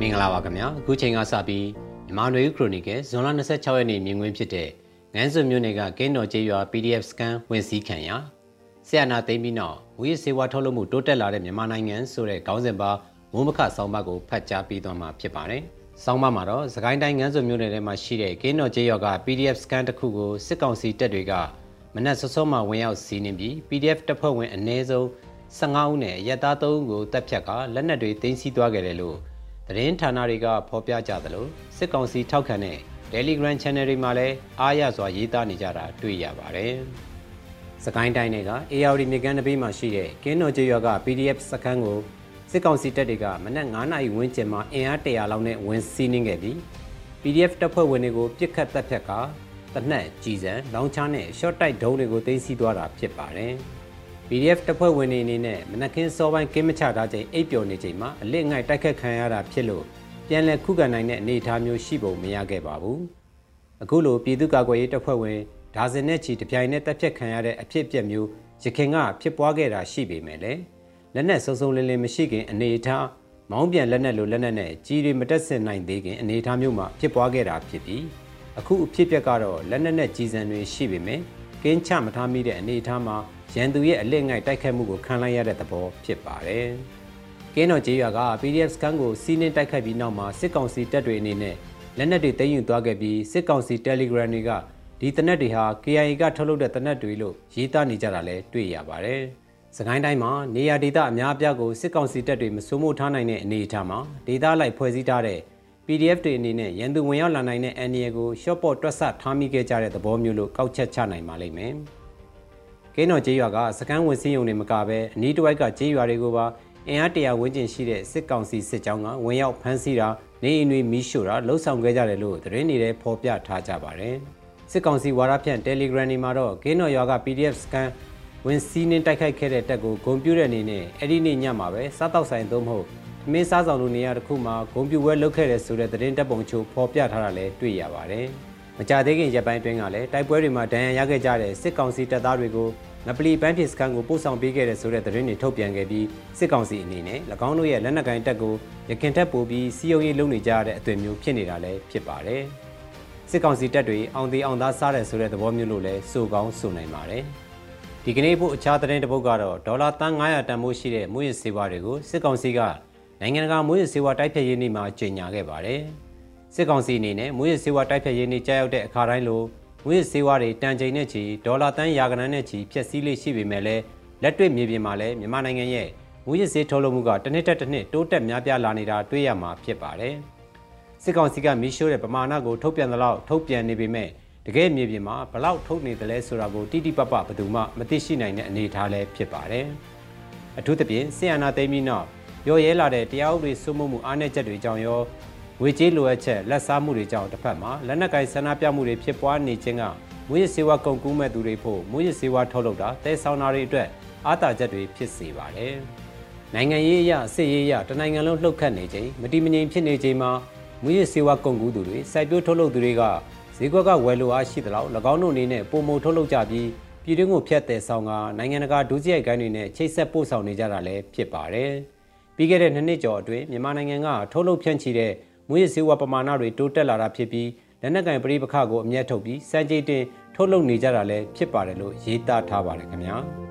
မင်္ဂလာပါခင်ဗျာအခုချိန်ကစပြီးမြန်မာနွေဦးခရိုနီကယ်ဇွန်လ26ရက်နေ့မြင်ကွင်းဖြစ်တဲ့ငန်းစွမြို့နယ်ကကင်းတော်ကျေးရွာ PDF စကန်ဝင်စည်းခံရဆရာနာသိမ်းပြီးနောက်ဝီစေဝါထုတ်လုပ်မှုတိုးတက်လာတဲ့မြန်မာနိုင်ငံဆိုတဲ့ခေါင်းစဉ်ပါမိုးမခဆောင်းပါကိုဖတ်ကြားပြီးသွားမှာဖြစ်ပါတယ်ဆောင်းပါမှာတော့စကိုင်းတိုင်းငန်းစွမြို့နယ်ထဲမှာရှိတဲ့ကင်းတော်ကျေးရွာက PDF စကန်တစ်ခုကိုစစ်ကောင်စီတပ်တွေကမနက်စောစောမှဝင်ရောက်စီးနင်းပြီး PDF တပ်ဖွဲ့ဝင်အနည်းဆုံး15ဦးနဲ့ရက်သား3ဦးကိုတပ်ဖြတ်ကလက်နက်တွေတင်စီသွားခဲ့တယ်လို့ သတင်းဌာနတွေကဖော်ပြကြသလိုစစ်ကောင်စီထောက်ခံတဲ့ Telegram Channel တွေမှာလည်းအားရစွာရေးသားနေကြတာတွေ့ရပါတယ်။စကိုင်းတိုင်းက AR မြေကမ်းတပေးမှာရှိတဲ့ကင်းတော်ကျေးရွာက PDF စခန်းကိုစစ်ကောင်စီတပ်တွေကမနက်9နာရီဝန်းကျင်မှာအင်အား100လောက်နဲ့ဝင်စီးနှင်းခဲ့ပြီး PDF တပ်ဖွဲ့ဝင်တွေကိုပြစ်ခတ်တပ်ဖြတ်ကတနက်ကြီးစံလောင်ချားနဲ့ short တိုက်ဒုံးတွေကိုသိမ်းဆည်းသွားတာဖြစ်ပါတယ်။ PDF တပ်ဖွဲ့ဝင်တွေအနေနဲ့မနက်ခင်းစောပိုင်းကင်းမချထားချိန်အိပ်ပျော်နေချိန်မှာအလစ်ငိုက်တိုက်ခတ်ခံရတာဖြစ်လို့ပြန်လည်ခုခံနိုင်တဲ့အနေအထားမျိုးရှိပုံမရခဲ့ပါဘူး။အခုလိုပြည်သူ့ကာကွယ်ရေးတပ်ဖွဲ့ဝင်ဒါဇင်နဲ့ချီတပြိုင်နက်တပ်ဖြတ်ခံရတဲ့အဖြစ်အပျက်မျိုးရခင်ကဖြစ်ပွားခဲ့တာရှိပေမဲ့လည်းလက်နက်စုံစုံလင်းလင်းမရှိခင်အနေအထားမောင်းပြန်လက်နက်လိုလက်နက်နဲ့ကြီးတွေမတက်ဆင်နိုင်သေးခင်အနေအထားမျိုးမှာဖြစ်ပွားခဲ့တာဖြစ်ပြီးအခုအဖြစ်အပျက်ကတော့လက်နက်နဲ့ကြီးစံတွေရှိပေမဲ့ကင်းချမထားမိတဲ့အနေအထားမှာ ရန်သူရဲ့အလစ်ငိုက်တိုက်ခတ်မှုကိုခံလိုက်ရတဲ့သဘောဖြစ်ပါတယ်။ကင်းတော်ကျေးရွာက PDF စကန်ကိုစီးနှင်းတိုက်ခတ်ပြီးနောက်မှာစစ်ကောင်စီတပ်တွေအနေနဲ့လက်နက်တွေသိမ်းယူသွားခဲ့ပြီးစစ်ကောင်စီ Telegram တွေကဒီတနက်တွေဟာ KIA ကထုတ်လုပ်တဲ့တနက်တွေလို့ရေးသားနေကြတာလည်းတွေ့ရပါတယ်။စကိုင်းတိုင်းမှာနေရာဒေသအများအပြားကိုစစ်ကောင်စီတပ်တွေမစိုးမိုးထားနိုင်တဲ့အနေအထားမှာဒေသလိုက်ဖွဲ့စည်းထားတဲ့ PDF တွေအနေနဲ့ရန်သူဝင်ရောက်လာနိုင်တဲ့အန်ဒီယကို short ပေါ်တွက်ဆထားမိခဲ့ကြတဲ့သဘောမျိုးလို့ကောက်ချက်ချနိုင်ပါလိမ့်မယ်။ ကင်းတော်ကျေးရွာကစကန်းဝင်စည်းရုံတွေမကဘဲအနီးတစ်ဝိုက်ကကျေးရွာတွေကိုပါအင်အားတရာဝန်းကျင်ရှိတဲ့စစ်ကောင်စီစစ်ကြောင်းကဝင်ရောက်ဖမ်းဆီးတာနေအိမ်တွေမီးရှို့တာလှုပ်ဆောင်ခဲ့ကြတယ်လို့သတင်းတွေထဲဖော်ပြထားကြပါတယ်စစ်ကောင်စီဝါရဖြန့် Telegram တွေမှာတော့ကင်းတော်ရွာက PDF စကန်ဝင်စီးနှင်းတိုက်ခိုက်ခဲ့တဲ့တက်ကိုဂုံပြူတဲ့အနေနဲ့အဲ့ဒီနေ့ညမှာပဲစားတောက်ဆိုင်သုံးမဟုတ်မင်းစားဆောင်လိုနေရာတစ်ခုမှာဂုံပြူဝဲလုပ်ခဲ့တဲ့ဆိုတဲ့သတင်းတပ်ပုံချို့ဖော်ပြထားတာလည်းတွေ့ရပါတယ်။ မကြသေးခင်ရက်ပိုင်းတွင်းကလည်းတိုက်ပွဲတွေမှာဒဏ်ရာရခဲ့ကြတဲ့စစ်ကောင်စီတပ်သားတွေကိုငပလီပန်းဖြစ်စခန်းကိုပို့ဆောင်ပေးခဲ့တဲ့ဆိုတဲ့သတင်းတွေထုတ်ပြန်ခဲ့ပြီးစစ်ကောင်စီအနေနဲ့၎င်းတို့ရဲ့လက်နက်ကိုင်တပ်ကိုရခင်ထက်ပိုပြီးစီယုံရေးလုပ်နေကြရတဲ့အသွင်မျိုးဖြစ်နေတာလည်းဖြစ်ပါတယ်။စစ်ကောင်စီတပ်တွေအောင်သေးအောင်သားစားတယ်ဆိုတဲ့သဘောမျိုးလို့လည်းဆိုကောင်းဆိုနိုင်ပါတယ်။ဒီကနေ့ဖို့အခြားသတင်းတစ်ပုဒ်ကတော့ဒေါ်လာတန်း900တန်ဖိုးရှိတဲ့မွေးရစေဝါတွေကိုစစ်ကောင်စီကနိုင်ငံတကာမွေးရစေဝါတိုက်ဖျက်ရေးနေ့မှာကြေညာခဲ့ပါတယ်။ စစ်ကောင်စီအနေနဲ့မွေးရစေဝါတိုက်ဖြတ်ရေးနေ့ကြားရောက်တဲ့အခါတိုင်းလိုမွေးရစေဝါတွေတန်ချိန်နဲ့ချီဒေါ်လာတန်းရာကနန်းနဲ့ချီဖြည့်ဆည်းလေးရှိပေမဲ့လည်းလက်တွေ့မြေပြင်မှာလည်းမြန်မာနိုင်ငံရဲ့မွေးရစေထုတ်လုပ်မှုကတစ်နှစ်တက်တစ်နှစ်တိုးတက်များပြားလာနေတာတွေ့ရမှာဖြစ်ပါတယ်။စစ်ကောင်စီကမီးရှို့တဲ့ပမာဏကိုထုတ်ပြန်သလောက်ထုတ်ပြန်နေပေမဲ့တကယ်မြေပြင်မှာဘလောက်ထုတ်နေတယ်လဲဆိုတာကိုတိတိပပဘယ်သူမှမသိရှိနိုင်တဲ့အနေအထားလည်းဖြစ်ပါတယ်။အထူးသဖြင့်ဆီယနာသိမ်းပြီးနောက်ရော်ရဲလာတဲ့တရားဥပဒေစိုးမိုးမှုအားနည်းချက်တွေကြောင့်ရော ငွေကြေးလိုအပ်ချက်လက်စားမှုတွေကြောင့်တစ်ဖက်မှာလက်နက်ကင်ဆန္ဒပြမှုတွေဖြစ်ပွားနေခြင်းကမွေးရစေဝါကုန်ကူးမဲ့သူတွေဖို့မွေးရစေဝါထုတ်လုပ်တာတဲဆောင်တာတွေအတွက်အားတာချက်တွေဖြစ်စေပါတယ်။နိုင်ငံရေးအရစစ်ရေးအရတနိုင်ငံလုံးလှုပ်ခတ်နေချိန်မတိမငြိမ်ဖြစ်နေချိန်မှာမွေးရစေဝါကုန်ကူးသူတွေစိုက်ပျိုးထုတ်လုပ်သူတွေကဈေးကွက်ကဝယ်လိုအားရှိသလောက်၎င်းတို့အနေနဲ့ပုံမထုတ်လုပ်ကြပြီးပြည်တွင်းကိုဖျက်တဲ့ဆောင်ကနိုင်ငံတကာဒုစရိုက်ကိုင်းတွေနဲ့ချိတ်ဆက်ပို့ဆောင်နေကြတာလည်းဖြစ်ပါတယ်။ပြီးခဲ့တဲ့နှစ်နှစ်ကျော်အတွင်းမြန်မာနိုင်ငံကထုတ်လုပ်ဖြန့်ချီတဲ့ မွေးစေဝါပမာဏတွေတိုးတက်လာတာဖြစ်ပြီးလက်နက်ကင်ပရိပခကိုအမျက်ထုတ်ပြီးစံကြေးတင်ထုတ်လုပ်နေကြတာလည်းဖြစ်ပါတယ်လို့ရေးသားထားပါတယ်ခင်ဗျာ။